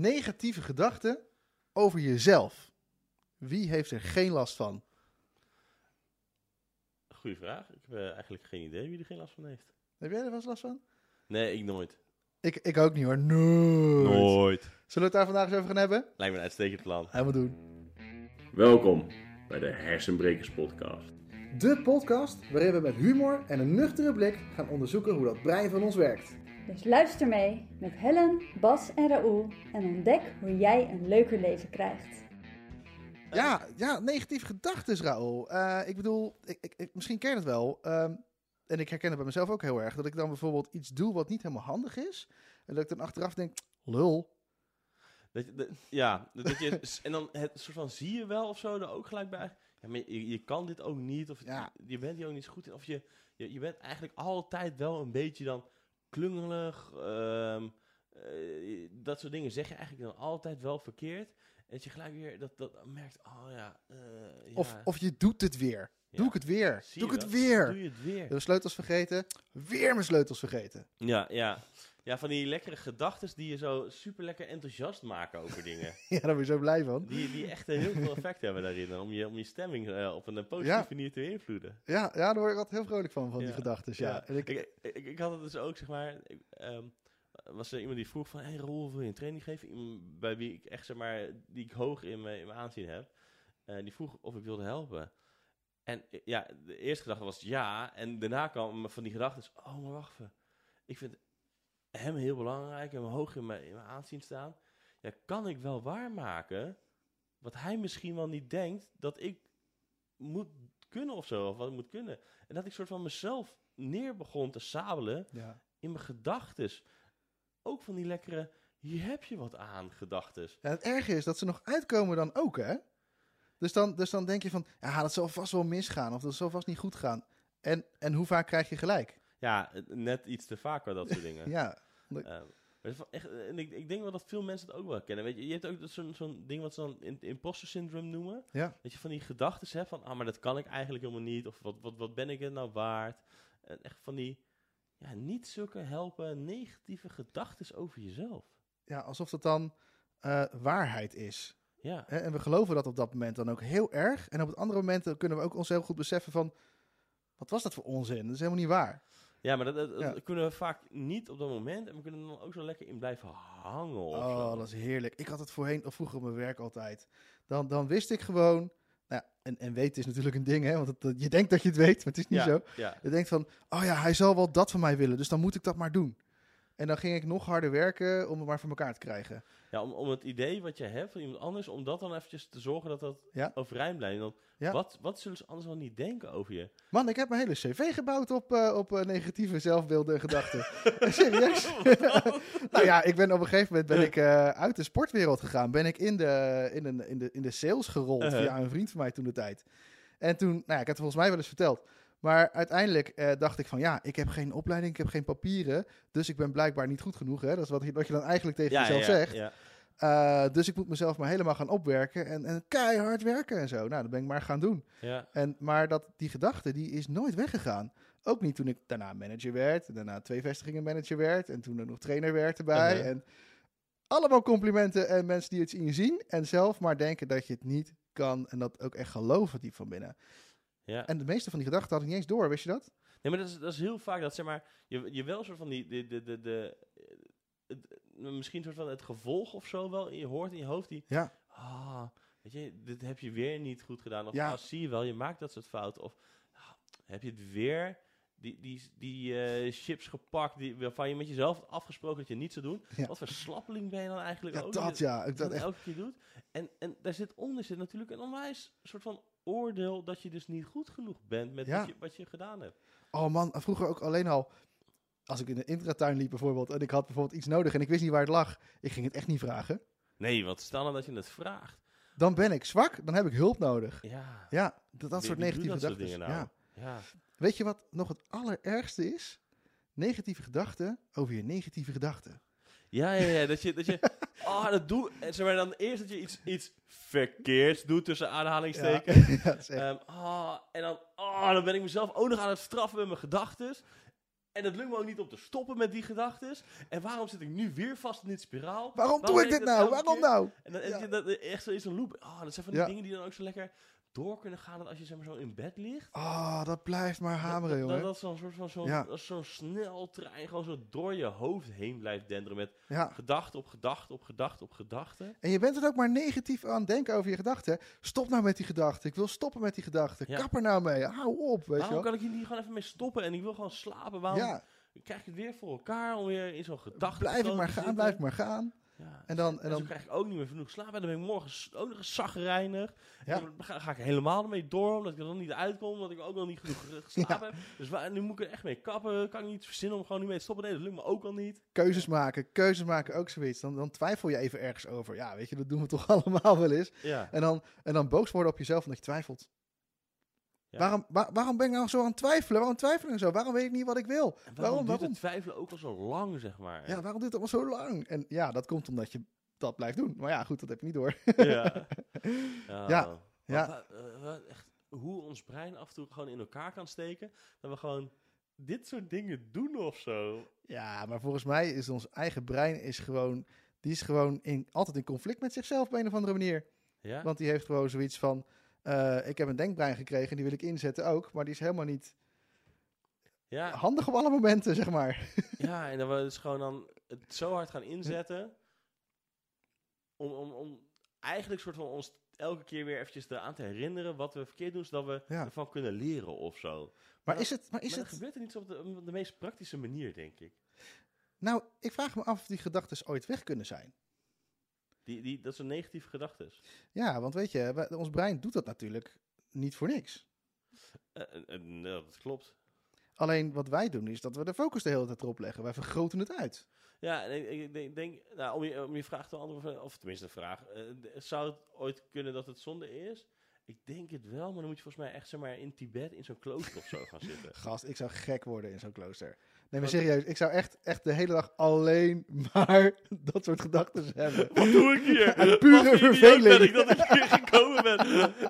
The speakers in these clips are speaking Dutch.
negatieve gedachten over jezelf. Wie heeft er geen last van? Goeie vraag. Ik heb eh, eigenlijk geen idee wie er geen last van heeft. Heb jij er wel eens last van? Nee, ik nooit. Ik, ik ook niet hoor. Nooit. Nooit. Zullen we het daar vandaag eens over gaan hebben? Lijkt me een uitstekend plan. Helemaal doen. Welkom bij de Hersenbrekers Podcast. De podcast waarin we met humor en een nuchtere blik gaan onderzoeken hoe dat brein van ons werkt. Dus luister mee met Helen, Bas en Raoul en ontdek hoe jij een leuker leven krijgt. Ja, ja negatieve gedachten, Raoul. Eh, ik bedoel, ik, ik, ik- misschien ken je het wel. ehm, en ik herken het bij mezelf ook heel erg. Dat ik dan bijvoorbeeld iets doe wat niet helemaal handig is. En dat ik dan achteraf denk, lul. Dat, je- dat- ja, dat je, en dan het soort van zie je wel of zo er ook gelijk bij. Ja, maar je, je kan dit ook niet, of Ja. je, je bent hier ook niet zo goed in. Of je, je, je bent eigenlijk altijd wel een beetje dan klungelig. ehm, eh, dat soort dingen zeg je eigenlijk dan altijd wel verkeerd. En dat je gelijk weer dat, dat merkt, oh ja. eh, ja Of, of je doet het weer. ja. Doe ik het weer. Doe ik het weer. Doe je het weer. De sleutels vergeten. Weer mijn sleutels vergeten. Ja, ja. Ja, van die lekkere gedachten die je zo super lekker enthousiast maken over dingen. Ja, daar ben je zo blij van. Die, die echt heel veel effect hebben daarin. Om je, om je stemming eh, op een positieve Ja. manier te beïnvloeden. Ja, ja, daar word ik altijd heel vrolijk van, van die gedachten. Ja. En ik, ik, ik, ik had het dus ook, zeg maar. Ik, ehm, was er iemand die vroeg van, hey Roel, wil je een training geven? Iemand bij wie ik echt, zeg maar, die ik hoog in mijn, in mijn aanzien heb. Eh, die vroeg of ik wilde helpen. En eh, ja, de eerste gedachte was ja. En daarna kwam van die gedachte, oh, maar wacht even. Ik vind hem heel belangrijk en hoog in mijn, in mijn aanzien staan. Ja, kan ik wel waarmaken wat hij misschien wel niet denkt dat ik moet kunnen of zo, of wat ik moet kunnen. En dat ik soort van mezelf neer begon te sabelen ja. in mijn gedachtes. Ook van die lekkere, hier heb je wat aan, gedachtes. Ja, het erge is dat ze nog uitkomen dan ook, hè? Dus dan, dus dan denk je van, ja, dat zal vast wel misgaan. Of dat zal vast niet goed gaan. En, en hoe vaak krijg je gelijk? Ja, net iets te vaker, dat soort dingen. Ja, Ehm, echt, en ik, ik denk wel dat veel mensen het ook wel kennen. Weet je, je hebt ook zo'n zo'n ding wat ze dan imposter syndrome noemen. ja. Dat je van die gedachten hebt van, ah, maar dat kan ik eigenlijk helemaal niet. Of wat, wat, wat ben ik het nou waard? En echt van die, ja, niet zulke helpen negatieve gedachten over jezelf. ja, alsof dat dan eh, waarheid is. Ja? En we geloven dat op dat moment dan ook heel erg. En op het andere moment kunnen we ook ons heel goed beseffen van, wat was dat voor onzin? Dat is helemaal niet waar. Ja maar dat, dat, dat Ja. kunnen we vaak niet op dat moment. En we kunnen er dan ook zo lekker in blijven hangen. Oh, dat is heerlijk. Ik had het voorheen, of vroeger op mijn werk altijd. Dan, dan wist ik gewoon, nou, ja, en, en weten is natuurlijk een ding, hè? Want het, dat- je denkt dat je het weet, maar het is niet ja, zo. Ja, Je denkt van, oh ja, hij zal wel dat van mij willen, dus dan moet ik dat maar doen. En dan ging ik nog harder werken om het maar voor elkaar te krijgen. ja om, om het idee wat je hebt van iemand anders, om dat dan eventjes te zorgen dat dat Ja. overeind blijft. Want Ja. wat, wat zullen ze anders wel niet denken over je? Man, ik heb mijn hele cv gebouwd op, eh, op eh, negatieve zelfbeelden en gedachten. Serieus? nou ja, ik ben op een gegeven moment ben ik, eh, uit de sportwereld gegaan. Ben ik in de, in een, in de, in de sales gerold Uh-huh. via een vriend van mij toen de tijd. En toen, nou ja, ik heb het volgens mij wel eens verteld. Maar uiteindelijk eh, dacht ik van ja, ik heb geen opleiding, ik heb geen papieren. Dus ik ben blijkbaar niet goed genoeg. Hè? Dat is wat je, wat je dan eigenlijk tegen Ja, jezelf ja, zegt. ja. Eh, dus ik moet mezelf maar helemaal gaan opwerken en, en keihard werken en zo. Nou, dat ben ik maar gaan doen. ja. En, maar dat, die gedachte die is nooit weggegaan. Ook niet toen ik daarna manager werd. Daarna twee vestigingen manager werd. En toen er nog trainer werd erbij. Uh-huh. En allemaal complimenten en mensen die het in je zien. En zelf maar denken dat je het niet kan. En dat ook echt geloven diep van binnen. Ja. En de meeste van die gedachten had ik niet eens door. Wist je dat? Nee, maar dat is, dat is heel vaak dat, zeg maar, je, je wel soort van die, de, de, de, de, het- misschien soort van het gevolg of zo wel, in je hoort in je hoofd die, Ja. ah, weet je, dit heb je weer niet goed gedaan. Of, Ja. ah, zie je wel, je maakt dat soort fouten. Of, ah, heb je het weer, die, die, die eh, chips gepakt, die, waarvan je met jezelf had afgesproken dat je niet zou doen. Ja. Wat voor slappeling ben je dan eigenlijk Ja, ook? dat ja. Ik dat dat echt, elke keer doet. En, en daar zit onder zit natuurlijk een onwijs soort van oordeel dat je dus niet goed genoeg bent met Ja. wat, je, wat je gedaan hebt. oh man, vroeger ook alleen al. Als ik in de intratuin liep bijvoorbeeld. En ik had bijvoorbeeld iets nodig en ik wist niet waar het lag. Ik ging het echt niet vragen. Nee, want stel nou dat je het vraagt. Dan ben ik zwak. Dan heb ik hulp nodig. Ja. Ja, dat, dat soort negatieve gedachten. dingen nou? Ja. Ja. Weet je wat nog het allerergste is? Negatieve gedachten over je negatieve gedachten. Ja, ja, ja. Dat je, dat je oh, dat doe, en zeg maar dan eerst dat je iets, iets verkeerds doet tussen aanhalingstekens. Ja, dat is Ehm, ah, en dan, oh, dan ben ik mezelf ook nog aan het straffen met mijn gedachten. En het lukt me ook niet om te stoppen met die gedachten. En waarom zit ik nu weer vast in dit spiraal? Waarom doe ik dit dat nou? Waarom keer? nou? En dan, en Ja. dat, dat- echt zo is een loop. Oh, dat zijn van die Ja. dingen die dan ook zo lekker door kunnen gaan. Dat als je zeg maar, zo in bed ligt. Oh, dat blijft maar hameren, dat, dat, dat zo'n soort van zo'n Ja. zo'n sneltrein gewoon zo door je hoofd heen blijft denderen. Met Ja. gedachte op gedachte op gedachte op gedachte. En je bent er ook maar negatief aan het denken over je gedachten. Stop nou met die gedachten. Ik wil stoppen met die gedachten. Ja. Kap er nou mee. Hou op, weet je Waarom wel. kan ik hier niet gewoon even mee stoppen? En ik wil gewoon slapen. Waarom Ja, krijg ik het weer voor elkaar om weer in zo'n gedachte blijf ik maar gaan, blijf maar gaan. Ja. En dan, en dan dan krijg ik ook niet meer genoeg slaap. En dan ben ik morgen ook nog eens zagrijnig. Ja. Dan ga, ga ik helemaal ermee door, omdat ik er dan niet uitkom. Omdat ik ook nog niet genoeg ge- geslapen heb. Dus waar, nu moet ik er echt mee kappen. Kan ik niet verzinnen om gewoon niet mee te stoppen. Nee, dat lukt me ook al niet. keuzes maken. Keuzes maken ook zoiets. Dan, dan twijfel je even ergens over. Ja, weet je, dat doen we toch allemaal wel eens. Ja. En dan, en dan boos worden op jezelf omdat je twijfelt. Ja. Waarom, wa- waarom ben ik nou zo aan het twijfelen? Waarom twijfel ik zo? Waarom weet ik niet wat ik wil? En waarom, Waarom, duurt het twijfelen ook al zo lang, zeg maar? Ja, waarom duurt het allemaal zo lang? En ja, dat komt omdat je dat blijft doen. Maar ja, goed, dat heb je niet door. Ja. Ja, ja. echt, hoe ons brein af en toe gewoon in elkaar kan steken. Dat we gewoon dit soort dingen doen of zo. Ja, maar volgens mij is ons eigen brein is gewoon, die is gewoon in, altijd in conflict met zichzelf op een of andere manier. Ja? Want die heeft gewoon zoiets van, eh, ik heb een denkbrein gekregen en die wil ik inzetten ook. Maar die is helemaal niet ja. handig op alle momenten, zeg maar. Ja, en dan we dus gewoon dan het zo hard gaan inzetten. Om, om, om eigenlijk soort van ons elke keer weer eventjes eraan te herinneren wat we verkeerd doen, zodat we Ja. ervan kunnen leren of zo. Maar is het, maar is maar het, gebeurt er niet op de, op de meest praktische manier, denk ik. nou, ik vraag me af of die gedachten ooit weg kunnen zijn. Die, die, dat zijn negatieve gedachten. Ja, want weet je, wij- ons brein doet dat natuurlijk niet voor niks. Eh, eh, eh, nou, dat klopt. Alleen wat wij doen is dat we de focus de hele tijd erop leggen. Wij vergroten het uit. Ja, ik, ik denk, denk- nou, om, je, om je vraag te beantwoorden, of tenminste een vraag. zou het ooit kunnen dat het zonde is? Ik denk het wel, maar dan moet je volgens mij echt zeg maar, in Tibet in zo'n klooster of zo gaan zitten. Gast, ik zou gek worden in zo'n klooster. Nee, maar serieus, ik zou echt, echt de hele dag alleen maar dat soort gedachten hebben. Wat doe ik hier? Uit pure Wat verveling. ben ik dat ik hier gekomen ben?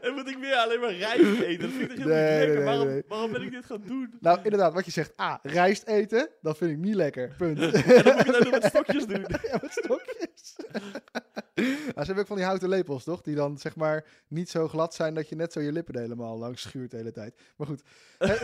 En moet ik weer alleen maar rijst eten? Dat vind ik heel Nee, niet lekker? nee, waarom, nee. waarom ben ik dit gaan doen? Nou, inderdaad, wat je zegt. A, rijst eten, dat vind ik niet lekker. Punt. En dan moet ik nog met stokjes doen. ja, met stokjes. nou, ze hebben ook van die houten lepels, toch? Die dan, zeg maar, niet zo glad zijn dat je net zo je lippen helemaal langs schuurt de hele tijd. Maar goed,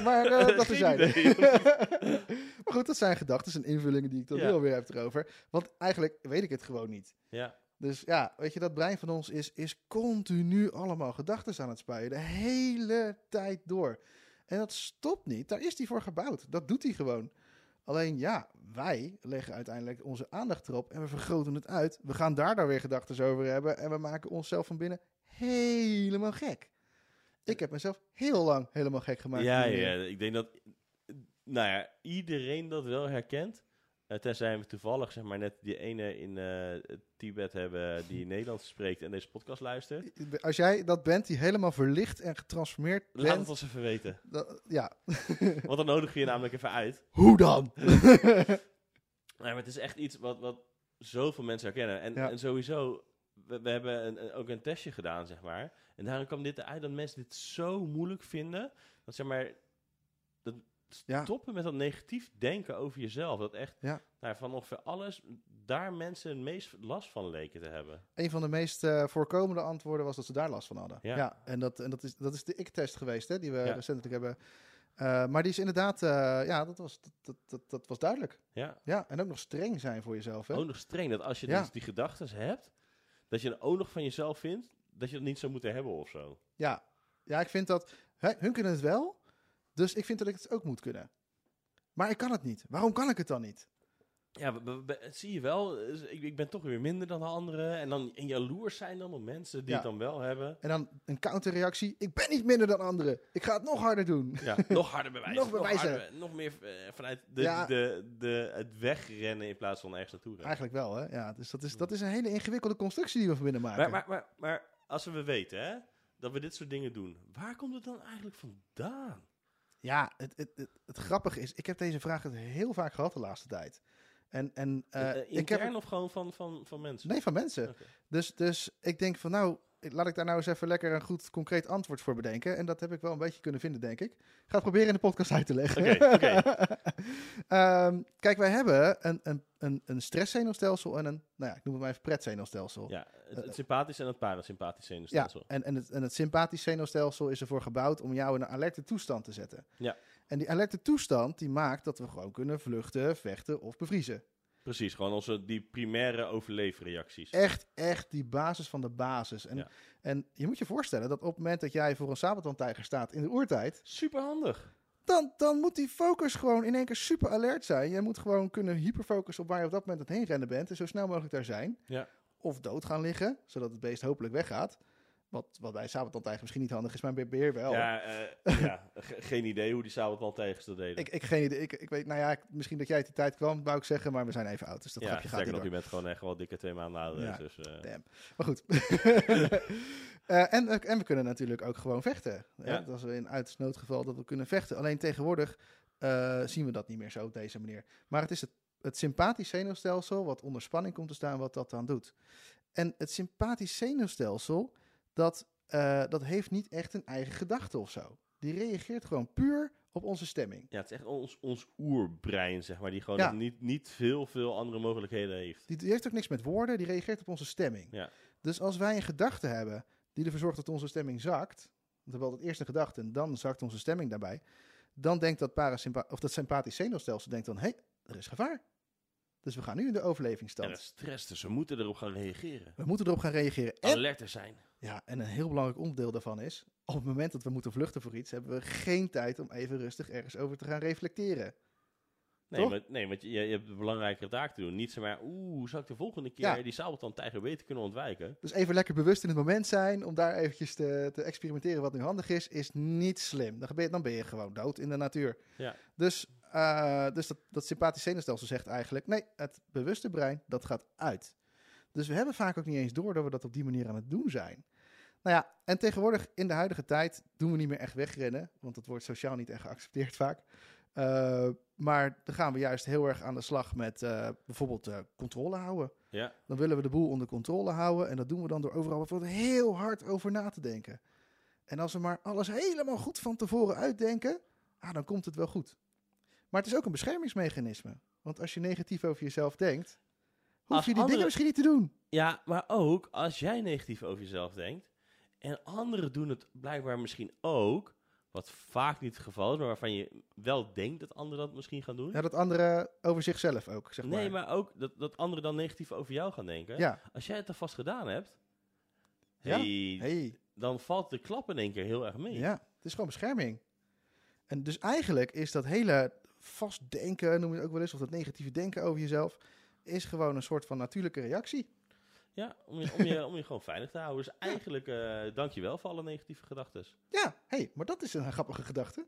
maar eh, dat zijn. maar goed, dat zijn gedachten en invullingen die ik dan Ja. wel weer heb erover. Want eigenlijk weet ik het gewoon niet. Ja, Dus ja, weet je, dat brein van ons is, is continu allemaal gedachten aan het spuien. De hele tijd door. En dat stopt niet. Daar is hij voor gebouwd. Dat doet hij gewoon. Alleen ja, wij leggen uiteindelijk onze aandacht erop en we vergroten het uit. We gaan daar dan weer gedachten over hebben en we maken onszelf van binnen helemaal gek. Ik heb mezelf heel lang helemaal gek gemaakt. ja, ja, ik denk dat nou ja, iedereen dat wel herkent. Eh, tenzij we toevallig zeg maar, net die ene in eh, Tibet hebben die Nederlands spreekt en deze podcast luistert. Als jij dat bent die helemaal verlicht en getransformeerd Laat het bent, ons even weten. ja, Want dan nodig je je namelijk even uit. hoe dan? Nee, maar het is echt iets wat, wat zoveel mensen herkennen. En, Ja. en sowieso, we, we hebben een, een- ook een testje gedaan, zeg maar. En daarom kwam dit eruit dat mensen dit zo moeilijk vinden. Dat zeg maar, dat Ja. stoppen met dat negatief denken over jezelf. Dat echt, Ja. nou, van ongeveer alles, daar mensen het meest last van leken te hebben. Een van de meest eh, voorkomende antwoorden was dat ze daar last van hadden. Ja. Ja, en, dat, en dat, is, dat is de ik-test geweest, hè, die we recentelijk hebben. Eh, maar die is inderdaad, eh, ja, dat was, dat, dat, dat, was duidelijk. Ja, Ja, en ook nog streng zijn voor jezelf. Hè? ook nog streng. Dat als je dus die gedachten hebt, dat je dan ook nog van jezelf vindt, dat je dat niet zou moeten hebben of zo. Ja. ja, ik vind dat, hè, hun kunnen het wel, dus ik vind dat ik het ook moet kunnen. Maar ik kan het niet. Waarom kan ik het dan niet? Ja, zie je wel. eh, Ik, ik ben toch weer minder dan de anderen. En dan en jaloers zijn dan op mensen die Ja. het dan wel hebben. En dan een counterreactie. Ik ben niet minder dan anderen. Ik ga het nog harder doen. Ja, nog harder bewijzen. Nog bewijzen. harder, nog meer eh, vanuit de, Ja. de, de, het wegrennen in plaats van ergens naartoe rennen. Eigenlijk wel, hè? Ja, dus dat is, dat is een hele ingewikkelde constructie die we van binnen maken. Maar, maar, maar, maar als we weten hè, dat we dit soort dingen doen, waar komt het dan eigenlijk vandaan? Ja, het, het, het, het grappige is, ik heb deze vraag heel vaak gehad de laatste tijd. En, en eh, Eh, ik heb of gewoon van, van, van mensen? nee van mensen. Dus, dus ik denk van nou, laat ik daar nou eens even lekker een goed concreet antwoord voor bedenken. En dat heb ik wel een beetje kunnen vinden, denk ik. Ik ga het proberen in de podcast uit te leggen. Oké. Ehm, kijk, wij hebben een, een, een, een stresszenuwstelsel en een, nou ja, ik noem het maar even pretzenuwstelsel. Ja, het, het sympathische en het parasympathische Ja, zenuwstelsel. en, en, het, en het sympathisch zenuwstelsel is ervoor gebouwd om jou in een alerte toestand te zetten. Ja. En die alerte toestand die maakt dat we gewoon kunnen vluchten, vechten of bevriezen. Precies, gewoon onze die primaire overleefreacties. Echt, echt die basis van de basis. En, Ja. en je moet je voorstellen dat op het moment dat jij voor een sabeltandtijger staat in de oertijd, Super handig. dan, dan moet die focus gewoon in één keer super alert zijn. Je moet gewoon kunnen hyperfocussen op waar je op dat moment aan het heen rennen bent en zo snel mogelijk daar zijn. Ja. Of dood gaan liggen, zodat het beest hopelijk weggaat. Wat, wat bij sabeltandtijger misschien niet handig is, maar bij beer wel. Ja, eh, ja ge- geen idee hoe die sabeltandtijgers dat deden. Ik, ik, geen idee. Ik, ik weet, nou ja, ik- misschien dat jij uit die tijd kwam, wou ik zeggen, maar we zijn even oud, dus dat ja, grapje gaat niet nog, door. je bent gewoon echt wel dikke twee maanden ouder. Ja. Dus, eh, Damn. Maar goed. Eh, en, en we kunnen natuurlijk ook gewoon vechten. Ja. Als we in uiterst noodgeval dat we kunnen vechten. Alleen tegenwoordig zien we dat niet meer zo op deze manier. Maar het is het, het sympathisch zenuwstelsel wat onder spanning komt te staan, wat dat dan doet. En het sympathisch zenuwstelsel, dat, eh, dat heeft niet echt een eigen gedachte of zo. Die reageert gewoon puur op onze stemming. ja, het is echt ons, ons oerbrein, zeg maar, die gewoon Ja. niet, niet veel, veel andere mogelijkheden heeft. Die, die heeft ook niks met woorden, die reageert op onze stemming. Ja. Dus als wij een gedachte hebben die ervoor zorgt dat onze stemming zakt, hebben altijd eerst een gedachte en dan zakt onze stemming daarbij, dan denkt dat, parasympa of dat sympathisch zenuwstelsel denkt dan, hé, hey, er is gevaar. Dus we gaan nu in de Er overlevingsstand. stress, dus we moeten erop gaan reageren. We moeten erop gaan reageren. En, Alerter zijn. ja, en een heel belangrijk onderdeel daarvan is, op het moment dat we moeten vluchten voor iets, hebben we geen tijd om even rustig ergens over te gaan reflecteren. Nee, maar, nee want je, je hebt een belangrijkere taak te doen. Niet zomaar, oeh, zou ik de volgende keer Ja. die sabeltandtijger beter kunnen ontwijken? Dus even lekker bewust in het moment zijn om daar eventjes te, te experimenteren wat nu handig is, is niet slim. Dan ben je, dan ben je gewoon dood in de natuur. Ja. Dus, eh, dus dat, dat sympathisch zenuwstelsel zegt eigenlijk, nee, het bewuste brein, dat gaat uit. Dus we hebben vaak ook niet eens door dat we dat op die manier aan het doen zijn. Nou ja, en tegenwoordig in de huidige tijd doen we niet meer echt wegrennen, want dat wordt sociaal niet echt geaccepteerd vaak. Eh, maar dan gaan we juist heel erg aan de slag met eh, bijvoorbeeld eh, controle houden. Ja, Dan willen we de boel onder controle houden. En dat doen we dan door overal bijvoorbeeld heel hard over na te denken. En als we maar alles helemaal goed van tevoren uitdenken, ah, dan komt het wel goed. Maar het is ook een beschermingsmechanisme. Want als je negatief over jezelf denkt, hoef Als je die dingen misschien niet te doen. ja, maar ook als jij negatief over jezelf denkt en anderen doen het blijkbaar misschien ook, wat vaak niet het geval is, maar waarvan je wel denkt dat anderen dat misschien gaan doen. Ja, dat anderen over zichzelf ook, zeg maar. nee, maar ook dat, dat anderen dan negatief over jou gaan denken. Ja, Als jij het alvast gedaan hebt, Ja. hey, hey, dan valt de klap in één keer heel erg mee. ja, het is gewoon bescherming. En dus eigenlijk is dat hele vastdenken, noem je het ook wel eens, of dat negatieve denken over jezelf, is gewoon een soort van natuurlijke reactie. Ja, om je, om je, om je gewoon veilig te houden. Dus eigenlijk, eh dank je wel voor alle negatieve gedachten. Ja, hey, maar dat is een grappige gedachte.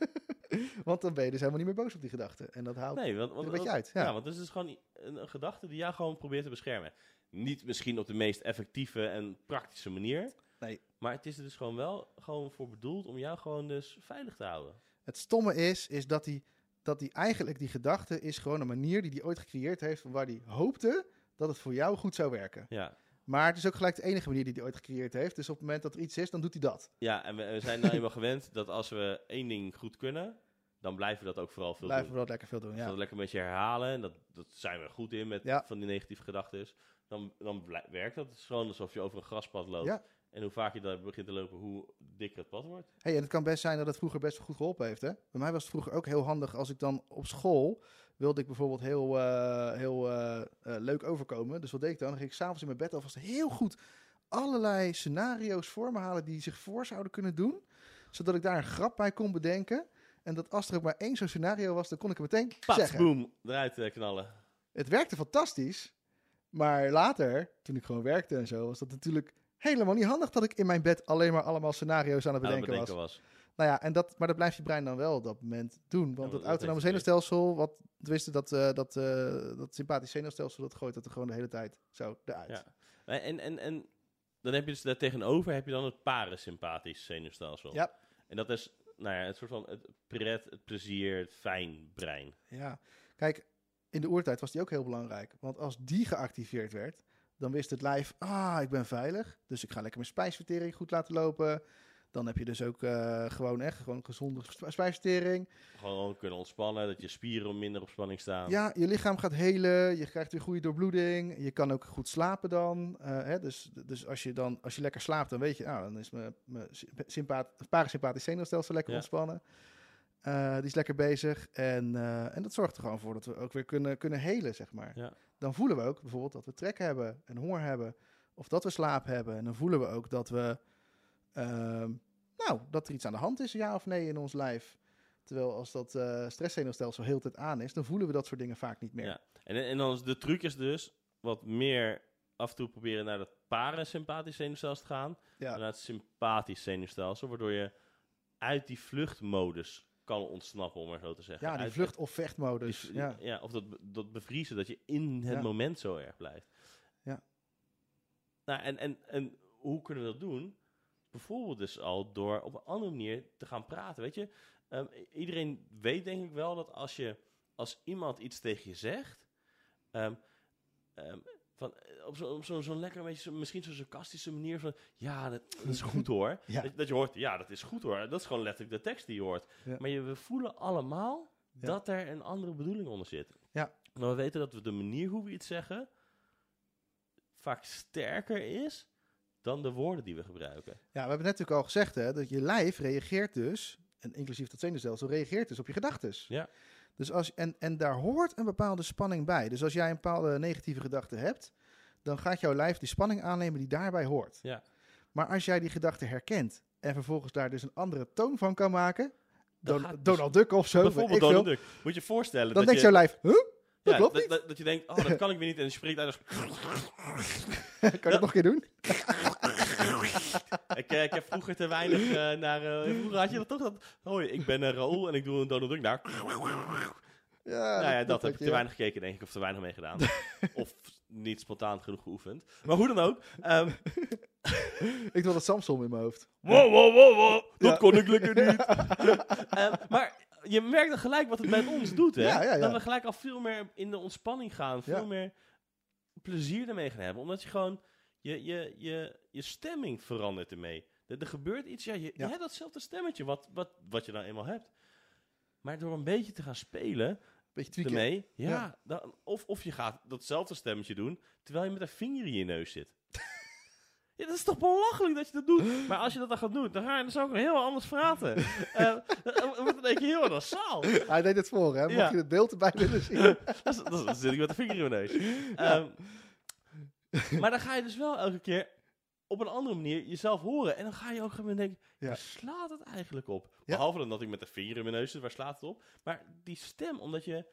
want dan ben je dus helemaal niet meer boos op die gedachte. En dat haalt Nee, want, want, een beetje uit. Ja. Ja, want het is dus gewoon een, een gedachte die jou gewoon probeert te beschermen. Niet misschien op de meest effectieve en praktische manier. Nee. Maar het is er dus gewoon wel gewoon voor bedoeld om jou gewoon dus veilig te houden. Het stomme is, is dat hij dat die eigenlijk die gedachte is gewoon een manier die hij ooit gecreëerd heeft, van waar hij hoopte dat het voor jou goed zou werken. Ja, Maar het is ook gelijk de enige manier die hij ooit gecreëerd heeft. Dus op het moment dat er iets is, dan doet hij dat. ja en we, we zijn nou eenmaal gewend dat als we één ding goed kunnen, dan blijven we dat ook vooral veel Blijven doen. we dat lekker veel doen. Ja. dat lekker met je herhalen, en dat, dat zijn we goed in met Ja. van die negatieve gedachten, dan, dan werkt dat. Het is gewoon alsof je over een graspad loopt. Ja. En hoe vaak je daar begint te lopen, hoe dikker het pad wordt. Hey, en het kan best zijn dat het vroeger best wel goed geholpen heeft. Hè? Bij mij was het vroeger ook heel handig als ik dan op school wilde ik bijvoorbeeld heel, eh, heel eh, eh, leuk overkomen. Dus wat deed ik dan? Dan ging ik s'avonds in mijn bed alvast heel goed allerlei scenario's voor me halen die zich voor zouden kunnen doen. Zodat ik daar een grap bij kon bedenken. En dat als er ook maar één zo'n scenario was, dan kon ik het meteen Pats, zeggen. boom, eruit knallen. Het werkte fantastisch. Maar later, toen ik gewoon werkte en zo, was dat natuurlijk helemaal niet handig dat ik in mijn bed alleen maar allemaal scenario's aan het Aan het bedenken was. Nou ja, en dat, maar dat blijft je brein dan wel op dat moment doen. Want dat- het autonome zenuwstelsel, wat wisten dat, eh, dat, eh, dat sympathisch zenuwstelsel, dat gooit dat er gewoon de hele tijd zo eruit. Ja. En, en, en dan heb je dus daar tegenover heb je dan het parasympathisch zenuwstelsel. Ja. En dat is nou ja, het soort van het pret, het plezier, het fijn brein. Ja. Kijk, in de oertijd was die ook heel belangrijk. Want als die geactiveerd werd, dan wist het lijf, ah, ik ben veilig. Dus ik ga lekker mijn spijsvertering goed laten lopen. Dan heb je dus ook eh, gewoon echt gewoon gezonde sp- spijsvertering. Gewoon kunnen ontspannen, dat je spieren minder op spanning staan. Ja, je lichaam gaat helen, je krijgt weer goede doorbloeding. Je kan ook goed slapen dan. Eh, hè, dus dus als, je dan als je lekker slaapt, dan weet je, nou, dan is mijn, mijn sympa- sympaat, parasympathisch zenuwstelsel lekker Ja. ontspannen. Eh, die is lekker bezig. En, eh, en dat zorgt er gewoon voor dat we ook weer kunnen, kunnen helen, zeg maar. Ja. Dan voelen we ook bijvoorbeeld dat we trek hebben en honger hebben. Of dat we slaap hebben. En dan voelen we ook dat we... ehm, nou, dat er iets aan de hand is, ja of nee, in ons lijf. Terwijl als dat eh stresszenuwstelsel heel tijd aan is, dan voelen we dat soort dingen vaak niet meer. Ja. En, en dan is de truc is dus wat meer af en toe proberen naar het parasympathisch zenuwstelsel te gaan. Ja. En naar het sympathisch zenuwstelsel, waardoor je uit die vluchtmodus kan ontsnappen, om maar zo te zeggen. Ja, die Uit- vlucht- of vechtmodus. die- ja. ja, of dat, dat bevriezen, dat je in het Ja. moment zo erg blijft. Ja. Nou, en, en, en hoe kunnen we dat doen? Bijvoorbeeld dus al door op een andere manier te gaan praten. Weet je, Ehm, iedereen weet denk ik wel dat als je als iemand iets tegen je zegt, ehm, ehm, van, eh, op zo'n zo, zo'n lekker, beetje, zo, misschien zo'n sarcastische manier van, ja, dat, dat is goed hoor. Ja. Dat, dat je hoort, ja, dat is goed hoor. Dat is gewoon letterlijk de tekst die je hoort. Ja. Maar je, we voelen allemaal Ja. dat er een andere bedoeling onder zit. Ja. Maar we weten dat we de manier hoe we iets zeggen vaak sterker is dan de woorden die we gebruiken. Ja, we hebben net natuurlijk al gezegd hè, dat je lijf reageert dus, en inclusief dat zenuwstelsel, reageert dus op je gedachtes. Ja. Dus als, en, en daar hoort een bepaalde spanning bij. Dus als jij een bepaalde negatieve gedachte hebt, dan gaat jouw lijf die spanning aannemen die daarbij hoort. Ja. Maar als jij die gedachte herkent en vervolgens daar dus een andere toon van kan maken, Dan Don- dus- Donald Duck of zo, Bijvoorbeeld Donald Duck. Moet je je voorstellen dan dat denkt je... jouw lijf, huh? Dat ja, klopt dat, niet. dat, dat je denkt, oh, dat kan ik weer niet. En je spreekt uit als... kan je dat nog een keer doen? ik, eh, ik heb vroeger te weinig eh, naar... eh, vroeger had je dat toch? Dat, hoi, ik ben Raoul en ik doe een Donald Duck naar... Ja, nou ja, dat, heb ik te weinig gekeken, denk ik. Of te weinig mee gedaan. of niet spontaan genoeg geoefend. Maar hoe dan ook. ehm, Ik wil dat Samsung in mijn hoofd. wow, wow, wow, wow. Dat Ja. kon ik lekker niet. Ehm, maar je merkt dan gelijk wat het met ons doet, hè? Dat we gelijk al veel meer in de ontspanning gaan. Veel meer plezier ermee gaan hebben. Omdat je gewoon... Je, je, je, je stemming verandert ermee. Er, er gebeurt iets. Ja, je, je hebt datzelfde stemmetje wat, wat, wat je nou eenmaal hebt. Maar door een beetje te gaan spelen Beetje. Ja, Ja. Dan, of, of je gaat datzelfde stemmetje doen... terwijl je met een vinger in je neus zit. Ja, dat is toch belachelijk dat je dat doet. Maar als je dat dan gaat doen, dan ga je dus ook heel anders praten. Eh, Dan wordt een keer heel nasaal. Hij deed het voor, hè? Mocht Ja. je het beeld erbij willen zien. Dan zit ik met de vinger in mijn neus. Ehm, maar dan ga je dus wel elke keer op een andere manier jezelf horen. En dan ga je ook gewoon denken, Ja. waar slaat het eigenlijk op? Behalve dan dat ik met de vinger in mijn neus zit, waar slaat het op? Maar die stem, omdat je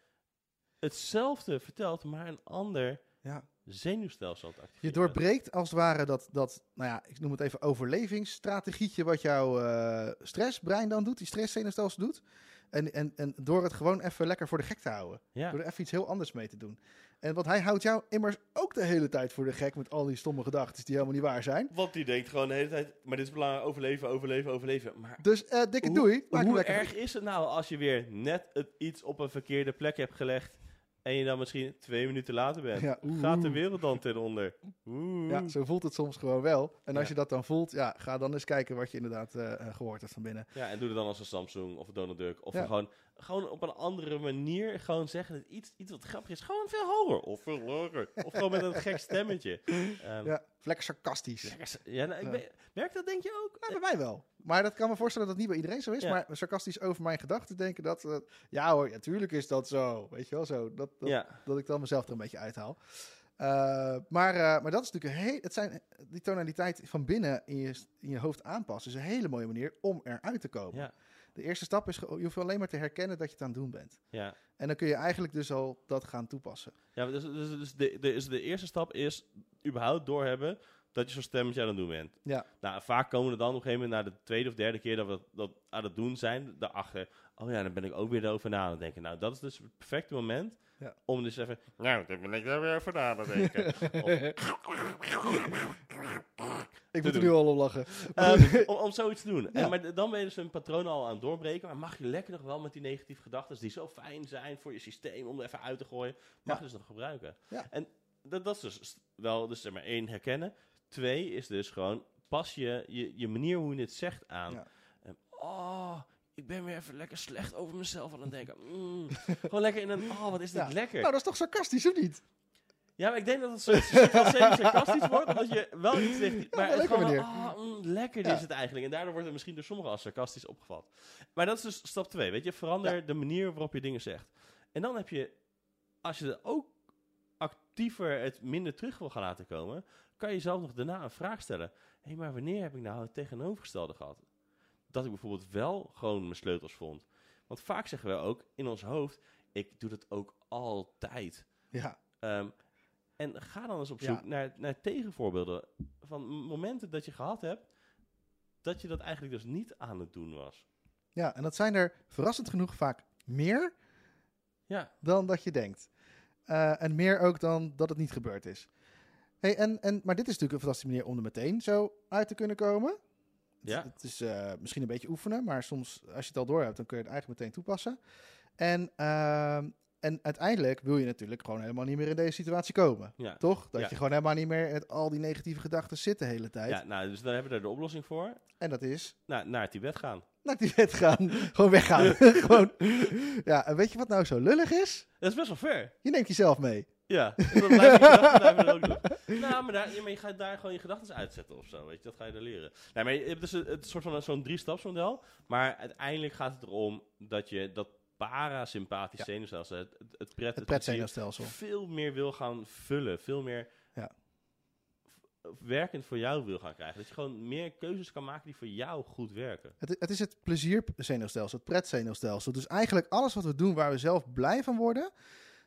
hetzelfde vertelt, maar een ander Ja. zenuwstelsel aan Je doorbreekt als het ware dat, dat, nou ja, ik noem het even overlevingsstrategietje wat jouw eh, stressbrein dan doet, die stresszenuwstelsel doet. En, en, en door het gewoon even lekker voor de gek te houden. Ja. Door er even iets heel anders mee te doen. En want hij houdt jou immers ook de hele tijd voor de gek met al die stomme gedachten die helemaal niet waar zijn. Want die denkt gewoon de hele tijd, maar dit is belangrijk, overleven, overleven, overleven. Maar Dus eh dikke hoe, doei. Maak hoe erg is het nou als je weer net het iets op een verkeerde plek hebt gelegd en je dan misschien twee minuten later bent? Ja, oeh, Gaat de wereld dan ten onder? Oeh. Ja, zo voelt het soms gewoon wel. En als Ja. je dat dan voelt, ja, ga dan eens kijken wat je inderdaad eh, eh, gehoord hebt van binnen. Ja, en doe het dan als een Samsung of een Donald Duck. Of Ja. gewoon, gewoon op een andere manier gewoon zeggen dat iets, iets wat grappig is. Gewoon veel hoger of veel lager. of gewoon met een gek stemmetje. Ehm, Ja, lekker sarcastisch. ja, nou, ik ben- merk dat denk je ook? Ja, bij mij wel. Maar dat kan me voorstellen dat het niet bij iedereen zo is. Ja. Maar sarcastisch over mijn gedachten denken dat... eh, ja hoor, natuurlijk is dat zo. Weet je wel, zo. Dat, dat, ja. dat ik dan mezelf er een beetje uithaal. Eh, maar, eh, maar dat is natuurlijk een heel... Het zijn, die tonaliteit van binnen in je, in je hoofd aanpassen... is een hele mooie manier om eruit te komen. Ja. De eerste stap is... Je hoeft alleen maar te herkennen dat je het aan het doen bent. Ja. En dan kun je eigenlijk dus al dat gaan toepassen. Ja, dus, dus, dus, de, de, dus de eerste stap is überhaupt doorhebben dat je zo'n stemmetje aan het doen bent. Ja. Nou, vaak komen we dan op een gegeven moment naar de tweede of derde keer dat we dat, dat aan het doen zijn, daarachter, oh ja, dan ben ik ook weer erover na aan het denken. Nou, dat is dus het perfecte moment Ja. om dus even, nou, dan ben ik daar weer over na aan het denken. Of, Ik moet er nu al om lachen. Ehm, om, om zoiets te doen. Ja. En, maar dan ben je dus een patroon al aan het doorbreken. Maar mag je lekker nog wel met die negatieve gedachten, die zo fijn zijn voor je systeem om er even uit te gooien, mag Ja. je dus nog gebruiken. Ja. En dat, dat is dus wel, dus zeg maar één, herkennen. Twee is dus gewoon, pas je, je, je manier hoe je het zegt aan. Oh, ik ben weer even lekker slecht over mezelf aan het denken. Mm. gewoon lekker in een, oh, wat is dit Ja. lekker. Nou, dat is toch sarcastisch, of niet? Ja, maar ik denk dat het soort semi-sarcastisch wordt, omdat je wel iets zegt. Maar het gewoon, ah, mm, lekker Ja. is het eigenlijk. En daardoor wordt het misschien door sommigen als sarcastisch opgevat. Maar dat is dus stap 2, weet je. Verander Ja. de manier waarop je dingen zegt. En dan heb je, als je er ook actiever het minder terug wil gaan laten komen, kan je jezelf nog daarna een vraag stellen. Hé, hey, maar wanneer heb ik nou het tegenovergestelde gehad? Dat ik bijvoorbeeld wel gewoon mijn sleutels vond. Want vaak zeggen we ook in ons hoofd, ik doe dat ook altijd. Ja. Ehm, en ga dan eens op Ja. zoek naar, naar tegenvoorbeelden van momenten dat je gehad hebt, dat je dat eigenlijk dus niet aan het doen was. ja, en dat zijn er verrassend genoeg vaak meer Ja, dan dat je denkt. Eh, en meer ook dan dat het niet gebeurd is. Hey, en, en, maar dit is natuurlijk een fantastische manier om er meteen zo uit te kunnen komen. Ja. Het, is eh, misschien een beetje oefenen, maar soms als je het al door hebt, dan kun je het eigenlijk meteen toepassen. En, ehm, en uiteindelijk wil je natuurlijk gewoon helemaal niet meer in deze situatie komen. ja. Toch? Dat Ja. je gewoon helemaal niet meer met al die negatieve gedachten zit de hele tijd. ja nou, dus dan hebben we daar de oplossing voor. En dat is Nou, naar Tibet gaan. naar die wet gaan. gewoon weggaan. gewoon. Ja, en weet je wat nou zo lullig is? Dat is best wel ver. Je neemt jezelf mee. Ja, dan blijven je ook doen. Nou, maar, daar, ja, maar je gaat daar gewoon je gedachten uitzetten of zo, weet je. Dat ga je daar leren. Nee, maar je hebt dus een, het soort van zo'n drie-stapsmodel. Maar uiteindelijk gaat het erom dat je dat parasympathisch Ja. zenuwstelsel, het, het, het pret, Het het plezier, pretzenuwstelsel. veel meer wil gaan vullen. Veel meer Ja. werkend voor jou wil gaan krijgen. Dat je gewoon meer keuzes kan maken die voor jou goed werken. Het, het is het plezierzenuwstelsel, het pretzenuwstelsel. Dus eigenlijk alles wat we doen waar we zelf blij van worden,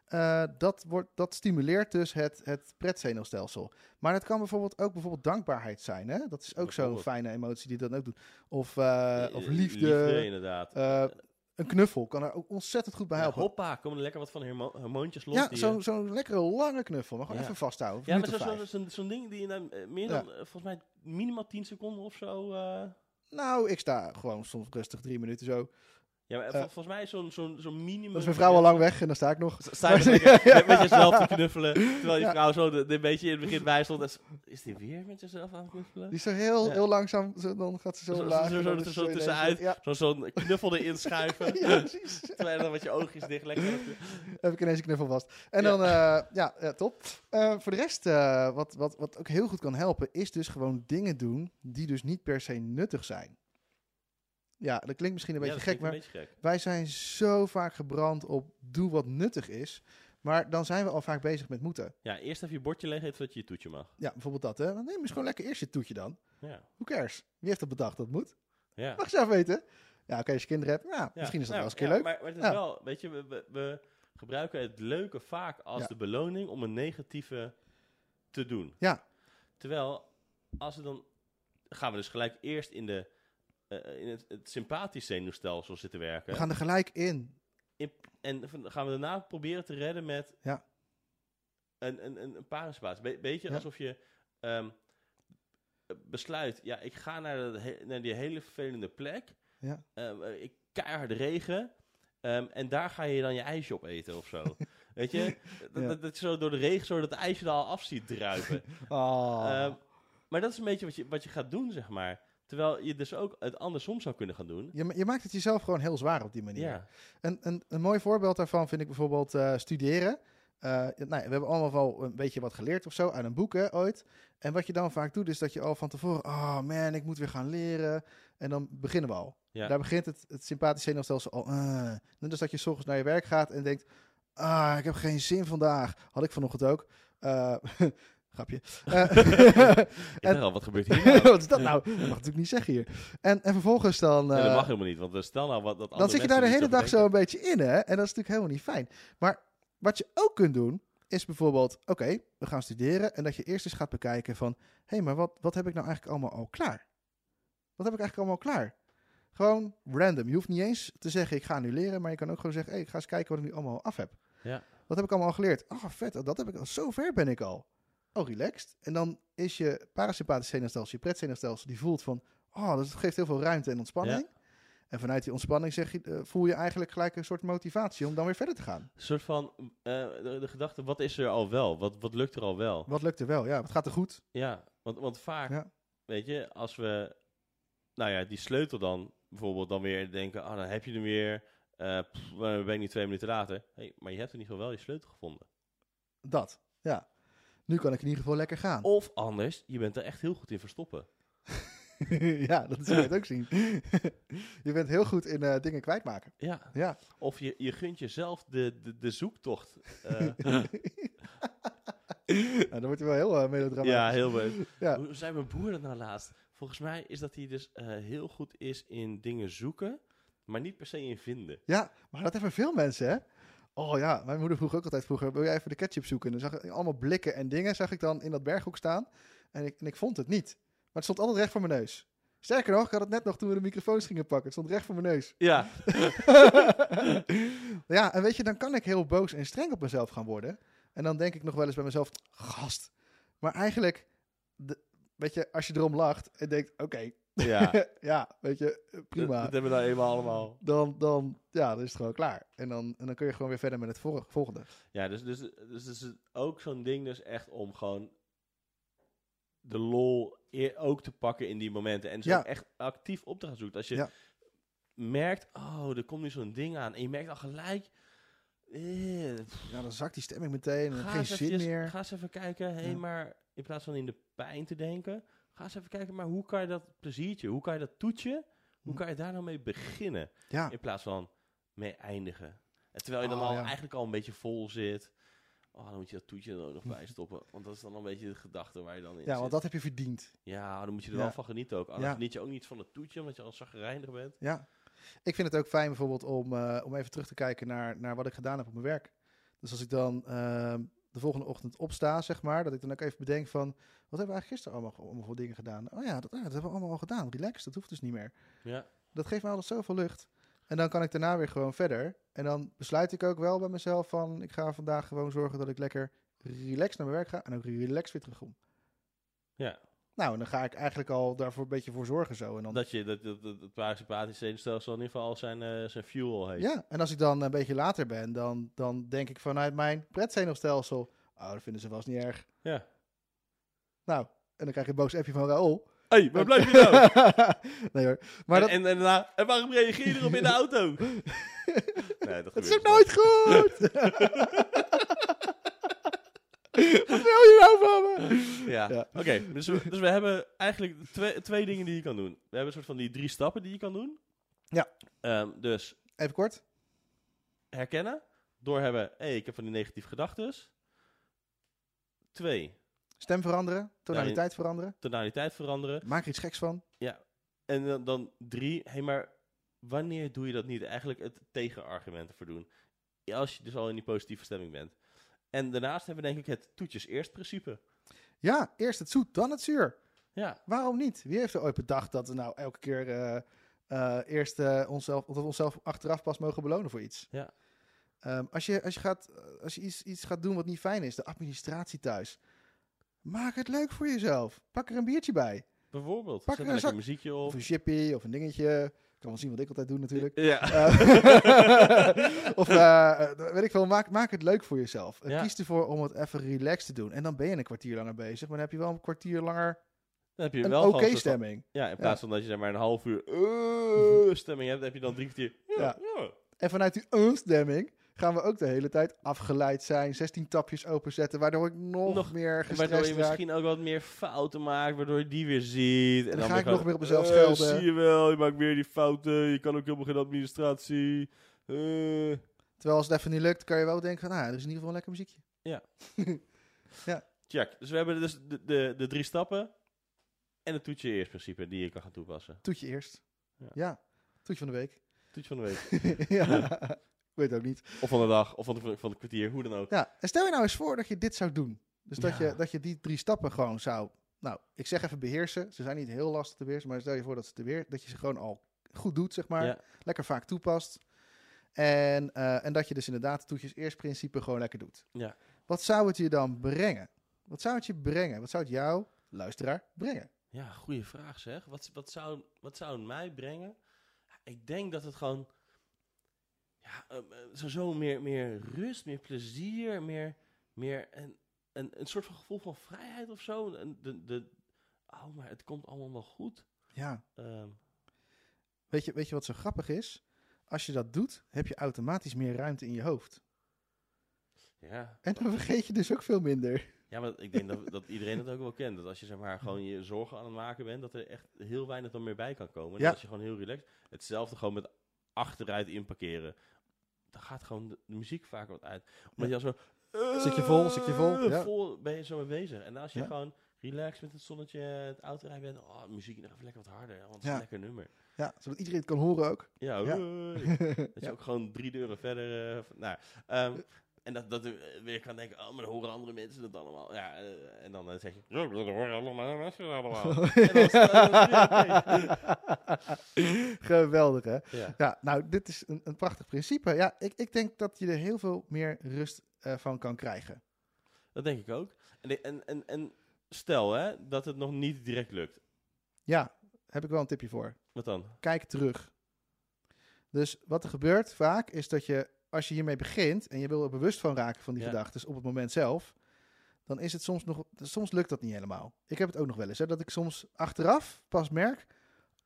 eh, dat, wordt, dat stimuleert dus het, het pretzenuwstelsel. Maar het kan bijvoorbeeld ook bijvoorbeeld dankbaarheid zijn. Hè? Dat is ook zo'n fijne emotie die dat ook doet. Of, eh, of Eh, liefde. inderdaad. eh, een knuffel kan er ook ontzettend goed bij Ja, helpen. hoppa, komen er lekker wat van hormo- hormoontjes los. Ja, die zo'n lekkere lange knuffel. Maar gewoon Ja. even vasthouden. Ja, maar zo- zo- zo'n zo'n ding die je dan eh, meer dan, eh, volgens mij, minimaal 10 seconden of zo. eh, Nou, ik sta gewoon soms rustig drie minuten zo. Ja, maar Eh. vol- volgens mij is zo'n zo'n zo'n minimum. Dan is mijn vrouw al lang weg en dan sta ik nog. Sta je lekker met, met jezelf te knuffelen, terwijl je Ja. vrouw zo een beetje in het begin bij stond. en s- Is die weer met jezelf aan het knuffelen? Die is zo heel, Ja. heel langzaam, zo, dan gaat ze zo, laag. zo- zo- is zo tussenuit. Ja, Zo- Zo'n knuffel erin schuiven, ja, precies. terwijl je dan met je oogjes dicht lekker... Heb ik ineens een knuffel vast. En dan, eh, ja, ja, top. Eh, voor de rest, wat, wat, wat ook heel goed kan helpen, is dus gewoon dingen doen die dus niet per se nuttig zijn. Ja, dat klinkt misschien een beetje gek, maar beetje gek. wij zijn zo vaak gebrand op doe wat nuttig is. Maar dan zijn we al vaak bezig met moeten. Ja, eerst even je bordje leeg eten voordat je je toetje mag. Ja, bijvoorbeeld dat, hè. Dan neem eens gewoon lekker eerst je toetje dan. Ja, Who cares? Wie heeft dat bedacht? Dat moet. ja. Mag je zelf weten. Ja, oké, als je kinderen hebt, ja, Ja, misschien is dat nou, wel eens een keer leuk. Maar, maar het is wel, weet je, we, we, we gebruiken het leuke vaak als de beloning om een negatieve te doen. Ja. Terwijl, als we dan, gaan we dus gelijk eerst in, de, eh, in het, het sympathisch zenuwstelsel zitten werken. We gaan er gelijk in. En van- gaan we daarna proberen te redden met Ja. een, een, een, een parasympathie. Be- beetje Ja. alsof je ehm, besluit, ja, ik ga naar, de naar die hele vervelende plek. Ja. Ehm, eh, ik keiharde regen. ehm, en daar ga je dan je ijsje op eten of zo. Weet je? Dat, Ja. dat, dat je zo door de regen zo dat ijsje er al af ziet druipen. Oh. Maar dat is een beetje wat je, wat je gaat doen, zeg maar. Terwijl je dus ook het andersom zou kunnen gaan doen. je, je maakt het jezelf gewoon heel zwaar op die manier. Ja, Een, een, een mooi voorbeeld daarvan vind ik bijvoorbeeld eh, studeren. Eh, nou, ja, we hebben allemaal wel een beetje wat geleerd of zo uit een boek hè, ooit. En wat je dan vaak doet, is dat je al van tevoren... Oh man, ik moet weer gaan leren. En dan beginnen we al. ja. Daar begint het, het sympathische zenuwstelsel al... Uh. Net als dat je s ochtends naar je werk gaat en denkt... Ah, ik heb geen zin vandaag. Had ik vanochtend ook. Eh, grapje. Eh, dacht al, wat gebeurt hier nou? wat is dat nou? Dat mag natuurlijk niet zeggen hier. En, en vervolgens dan... Nee, dat eh, mag helemaal niet, want eh, stel nou wat dat dan zit je daar de hele dag zo een beetje in, hè? En dat is natuurlijk helemaal niet fijn. Maar wat je ook kunt doen, is bijvoorbeeld... Oké, we gaan studeren. En dat je eerst eens gaat bekijken van... Hé, hey, maar wat, wat heb ik nou eigenlijk allemaal al klaar? Wat heb ik eigenlijk allemaal al klaar? Gewoon random. Je hoeft niet eens te zeggen, ik ga nu leren. Maar je kan ook gewoon zeggen, hey, ik ga eens kijken wat ik nu allemaal al af heb. Ja. Wat heb ik allemaal al geleerd? Oh, vet. Dat heb ik al. Zo ver ben ik al. Oh, relaxed. En dan is je parasympathisch zenuwstelsel, je pretzenuwstelsel, die voelt van... Oh, dat geeft heel veel ruimte en ontspanning. En vanuit die ontspanning zeg je, eh, voel je eigenlijk gelijk een soort motivatie om dan weer verder te gaan. Een soort van eh, de, de gedachte, wat is er al wel? Wat, wat lukt er al wel? Wat lukt er wel? Ja, wat gaat er goed? Ja, want, want vaak, Ja. weet je, als we, nou ja, die sleutel dan bijvoorbeeld dan weer denken, ah, dan heb je hem weer, eh pff, we ben ik nu twee minuten later. Hey, maar je hebt in ieder geval wel je sleutel gevonden. Dat, ja. Nu kan ik in ieder geval lekker gaan. Of anders, je bent er echt heel goed in verstoppen. ja, dat zou je het ook zien. je bent heel goed in eh, dingen kwijtmaken. Ja, Ja. of je, je gunt jezelf de, de, de zoektocht. eh, nou, dan wordt hij wel heel uh, melodramatisch. ja, heel leuk. Ja. Hoe zei mijn broer dat nou laatst? Volgens mij is dat hij dus heel goed is in dingen zoeken, maar niet per se in vinden. Ja, maar dat hebben veel mensen, hè? Oh ja, mijn moeder vroeg ook altijd vroeger, wil jij even de ketchup zoeken? En dan zag ik allemaal blikken en dingen, zag ik dan in dat berghoek staan. En ik, en ik vond het niet. Maar het stond altijd recht voor mijn neus. Sterker nog, ik had het net nog toen we de microfoons gingen pakken. Het stond recht voor mijn neus. Ja, ja, en weet je, dan kan ik heel boos en streng op mezelf gaan worden. En dan denk ik nog wel eens bij mezelf, gast. Maar eigenlijk, de, weet je, als je erom lacht en denkt, oké, ja. ja, weet je, prima. dat hebben we nou eenmaal allemaal. Dan, dan, ja, dan is het gewoon klaar. En dan, en dan kun je gewoon weer verder met het volgende. Ja, dus, dus, dus, dus ook zo'n ding dus echt om gewoon de lol ook te pakken in die momenten. En zo Ja. echt actief op te gaan zoeken. Als je Ja. merkt, oh, er komt nu zo'n ding aan. En je merkt al gelijk, eh, Ja, dan zakt die stemming meteen en geen zin meer. Ga eens even kijken, hé, Ja. maar in plaats van in de pijn te denken, ga eens even kijken, maar hoe kan je dat pleziertje, hoe kan je dat toetje, hoe Hm. kan je daar nou mee beginnen? Ja, In plaats van mee eindigen. En terwijl je dan Oh, al ja. eigenlijk al een beetje vol zit. Oh, dan moet je dat toetje er ook nog bij stoppen. Want dat is dan een beetje de gedachte waar je dan in ja, zit. want dat heb je verdiend. Ja, dan moet je er Ja. wel van genieten ook. Anders geniet je ook niet van het toetje, omdat je al zagrijnig bent. Ja. Ik vind het ook fijn bijvoorbeeld om, eh, om even terug te kijken naar, naar wat ik gedaan heb op mijn werk. Dus als ik dan ehm, de volgende ochtend opsta, zeg maar, dat ik dan ook even bedenk van, wat hebben we eigenlijk gisteren allemaal, allemaal voor dingen gedaan? Oh ja, dat, ah, dat hebben we allemaal al gedaan. Relax, dat hoeft dus niet meer. Ja. Dat geeft me altijd zoveel lucht. En dan kan ik daarna weer gewoon verder. En dan besluit ik ook wel bij mezelf van, ik ga vandaag gewoon zorgen dat ik lekker relaxed naar mijn werk ga en ook relaxed weer terugkom. Ja. Nou, en dan ga ik eigenlijk al daarvoor een beetje voor zorgen zo. En dan Dat je dat, dat, dat het parasympathische zenuwstelsel in ieder geval al zijn, eh, zijn fuel heeft. Ja, en als ik dan een beetje later ben, dan, dan denk ik vanuit mijn pretzenuwstelsel... Oh, dat vinden ze vast niet erg. Ja. Nou, en dan krijg je een boos appje van Raoul. Hé, hey, waar blijf je nou? nee hoor. Maar dat, en, en, en waarom reageer je erop in de auto? nee, dat, het is ook nooit goed! Wat wil je nou van me? Ja, Ja. oké. dus, we, dus we hebben eigenlijk twee, twee dingen die je kan doen. We hebben een soort van die drie stappen die je kan doen. Ja. Ehm, dus Even kort. herkennen. Doorhebben, hé, hey, ik heb van die negatieve gedachten. Twee, Stem veranderen. Tonaliteit veranderen. tonaliteit veranderen. Maak er iets geks van. En dan, dan drie, hé, hey, maar wanneer doe je dat niet? Eigenlijk het tegenargument ervoor doen. Als je dus al in die positieve stemming bent. En daarnaast hebben we denk ik het toetjes eerst principe. Ja, eerst het zoet, dan het zuur. Ja, Waarom niet? Wie heeft er ooit bedacht dat we nou elke keer eh, eh, eerst eh, onszelf, dat we onszelf achteraf pas mogen belonen voor iets? Ja. Ehm, als je, als je, gaat, als je iets, iets gaat doen wat niet fijn is, de administratie thuis, maak het leuk voor jezelf. Pak er een biertje bij. bijvoorbeeld. Pak Zet er een zak- muziekje op. Of een chippy of een dingetje. Ik kan wel zien wat ik altijd doe natuurlijk. Ja. Eh, of eh, weet ik veel, maak, maak het leuk voor jezelf. Ja. Kies ervoor om het even relaxed te doen. En dan ben je een kwartier langer bezig, maar dan heb je wel een kwartier langer Dan heb je een wel oké van- stemming. Ja, in plaats van dat je zeg maar een half uur eh, stemming hebt, heb je dan drie kwartier. Ja. En vanuit die unstemming gaan we ook de hele tijd afgeleid zijn. 16 tapjes openzetten, waardoor ik nog, Nog- meer gestrest Waardoor je raak. misschien ook wat meer fouten maakt, waardoor je die weer ziet. En, dan dan ga ik nog meer op mezelf eh, schelden. Zie je wel, je maakt weer die fouten. Je kan ook helemaal geen administratie. Eh, Terwijl als het even niet lukt, kan je wel denken van, nou, er is in ieder geval een lekker muziekje. check. Dus we hebben dus de, de, de drie stappen. En het toetje eerst principe die je kan gaan toepassen. Toetje eerst. Ja. Ja. Toetje van de week. Toetje van de week. ja. Ik weet het ook niet. Of van de dag, of van de, van de kwartier, hoe dan ook. Ja, en stel je nou eens voor dat je dit zou doen. Dus dat, Ja. je, dat je die drie stappen gewoon zou... Nou, ik zeg even beheersen. Ze zijn niet heel lastig te beheersen, maar stel je voor dat, ze te weer, dat je ze gewoon al goed doet, zeg maar. Ja. Lekker vaak toepast. En, eh, en dat je dus inderdaad het toetjes eerst principe gewoon lekker doet. Ja. Wat zou het je dan brengen? Wat zou het je brengen? Wat zou het jou, luisteraar, brengen? Ja, goede vraag zeg. Wat, wat, zou, wat zou het mij brengen? ik denk dat het gewoon... Ja, eh, eh, zo, meer, meer rust, meer plezier, meer, meer een, een, een soort van gevoel van vrijheid of zo. En de, de, oh, maar het komt allemaal wel goed. Ja. Ehm, Weet je, weet je wat zo grappig is? Als je dat doet, heb je automatisch meer ruimte in je hoofd. ja. En dan vergeet je dus ook veel minder. ja, maar ik denk dat, dat iedereen het ook wel kent. Dat als je zeg maar gewoon je zorgen aan het maken bent, dat er echt heel weinig dan meer bij kan komen. Ja. Dat als je gewoon heel relaxed... Hetzelfde gewoon met achteruit inparkeren. Dan gaat gewoon de, de muziek vaak wat uit. Omdat je al zo... Zit je vol, zit je vol, eh, ja. Vol ben je zo mee bezig. En als je Ja. gewoon relaxed met het zonnetje het autorijden bent... Oh, muziek nog even lekker wat harder, want het is Ja. een lekker nummer. Ja, zodat iedereen het kan horen ook. Ja. Dat je ook gewoon drie deuren verder... eh, v- nou, ehm, en dat, dat je weer kan denken, oh, maar dan horen andere mensen dat allemaal. Ja, eh, en dan eh, zeg je, ja, dat horen allemaal mensen allemaal. eh, Geweldig, hè? Ja. Ja, nou, dit is een, een prachtig principe. Ja, ik, ik denk dat je er heel veel meer rust eh, van kan krijgen. Dat denk ik ook. En, en, en, en stel hè, dat het nog niet direct lukt. Ja, heb ik wel een tipje voor. Wat dan? Kijk terug. Dus wat er gebeurt vaak is dat je, als je hiermee begint en je wil er bewust van raken van die Ja. gedachten op het moment zelf, dan is het soms nog, soms lukt dat niet helemaal. Ik heb het ook nog wel eens, hè, dat ik soms achteraf pas merk,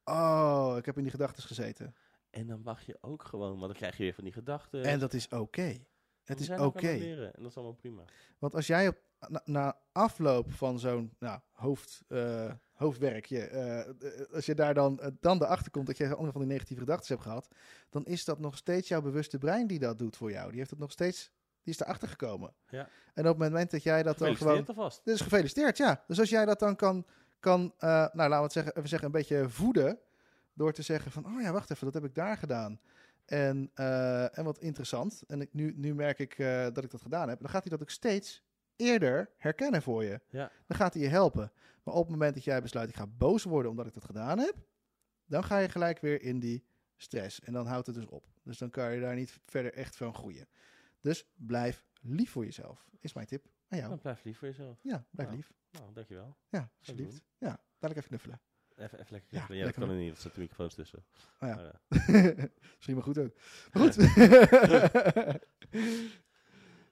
oh, ik heb in die gedachten gezeten. En dan mag je ook gewoon, want dan krijg je weer van die gedachten. En dat is oké. Het is oké. leren, En dat is allemaal prima. Want als jij op, na, na afloop van zo'n nou, hoofd, eh, hoofdwerkje, eh, als je daar dan, eh, dan erachter komt dat je andere van die negatieve gedachten hebt gehad, dan is dat nog steeds jouw bewuste brein die dat doet voor jou. Die heeft het nog steeds, die is erachter gekomen. Ja. En op het moment dat jij dat dan gewoon... Alvast. Dus gefeliciteerd, ja. Dus als jij dat dan kan, kan eh, nou laten we het zeggen, even zeggen, een beetje voeden, door te zeggen van, oh ja, wacht even, dat heb ik daar gedaan. En, en wat interessant, en ik, nu, nu merk ik dat ik dat gedaan heb, dan gaat hij dat ook steeds eerder herkennen voor je. Ja. Dan gaat hij je helpen. Maar op het moment dat jij besluit, ik ga boos worden omdat ik dat gedaan heb, dan ga je gelijk weer in die stress. En dan houdt het dus op. Dus dan kan je daar niet verder echt van groeien. Dus blijf lief voor jezelf, is mijn tip aan jou. Dan blijf lief voor jezelf. Ja, blijf Ja. lief. Nou, dankjewel. Ja, alsjeblieft. Ja, dadelijk even knuffelen. Even, even lekker Ja, knuffelen. Ja, lekker dat kan er niet, er zitten microfoons tussen. Oh ja. Eh, Misschien maar goed ook. Maar goed.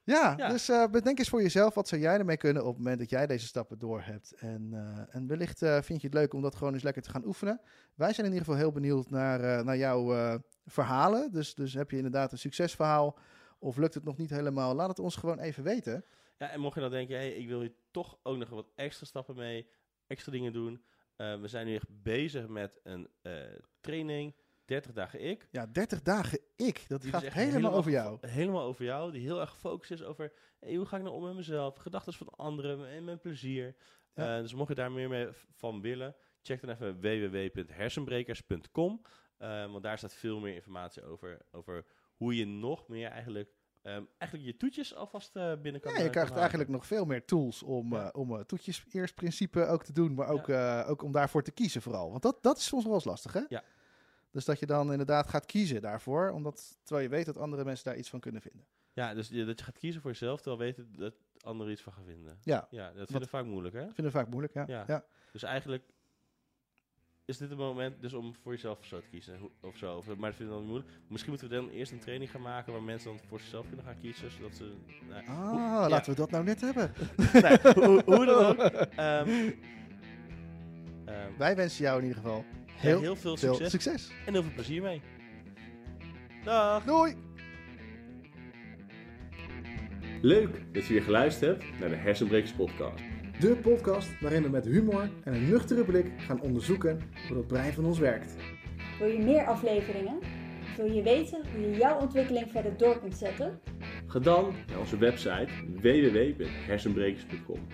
ja, Ja. dus eh, bedenk eens voor jezelf, wat zou jij ermee kunnen op het moment dat jij deze stappen door hebt. En, eh, en wellicht eh, vind je het leuk om dat gewoon eens lekker te gaan oefenen. Wij zijn in ieder geval heel benieuwd naar, naar jouw verhalen. Dus, dus heb je inderdaad een succesverhaal of lukt het nog niet helemaal? Laat het ons gewoon even weten. Ja, en mocht je dan denken, hey, ik wil hier toch ook nog wat extra stappen mee, extra dingen doen. We zijn nu echt bezig met een training, 30 dagen ik. Ja, 30 dagen ik. Dat Die gaat echt helemaal, over jou. Helemaal over jou, die heel erg gefocust is over hey, hoe ga ik nou om met mezelf, gedachten van anderen en mijn plezier. Ja. Eh, dus mocht je daar meer mee van willen, check dan even www.hersenbrekers.com. Eh, want daar staat veel meer informatie over, over hoe je nog meer eigenlijk, ehm, eigenlijk je toetjes alvast eh, binnen kan Ja, je krijgt eigenlijk nog veel meer tools om, Ja. om toetjes eerst principe ook te doen, maar ook, ook om daarvoor te kiezen vooral. Want dat, dat is soms wel eens lastig, hè? Ja. Dus dat je dan inderdaad gaat kiezen daarvoor, omdat, terwijl je weet dat andere mensen daar iets van kunnen vinden. Ja, dus dat je gaat kiezen voor jezelf, terwijl weten dat anderen iets van gaan vinden. Ja, Ja, dat vinden we vaak moeilijk, hè? vinden we vaak moeilijk, ja. Ja. ja. Dus eigenlijk is dit het moment dus om voor jezelf zo te kiezen, of zo. Of, maar dat vinden we dan moeilijk. Misschien moeten we dan eerst een training gaan maken waar mensen dan voor zichzelf kunnen gaan kiezen, zodat ze... Nou, Ah, hoe- ja. laten we dat nou net hebben. Nee, hoe, hoe dan ook. Ehm, ehm, Wij wensen jou in ieder geval heel, heel veel veel succes succes. en heel veel plezier mee. Dag! Doei! Leuk dat je weer geluisterd hebt naar de Hersenbrekers podcast. De podcast waarin we met humor en een nuchtere blik gaan onderzoeken hoe dat brein van ons werkt. Wil je meer afleveringen? Wil je weten hoe je jouw ontwikkeling verder door kunt zetten? Ga dan naar onze website www.hersenbrekers.com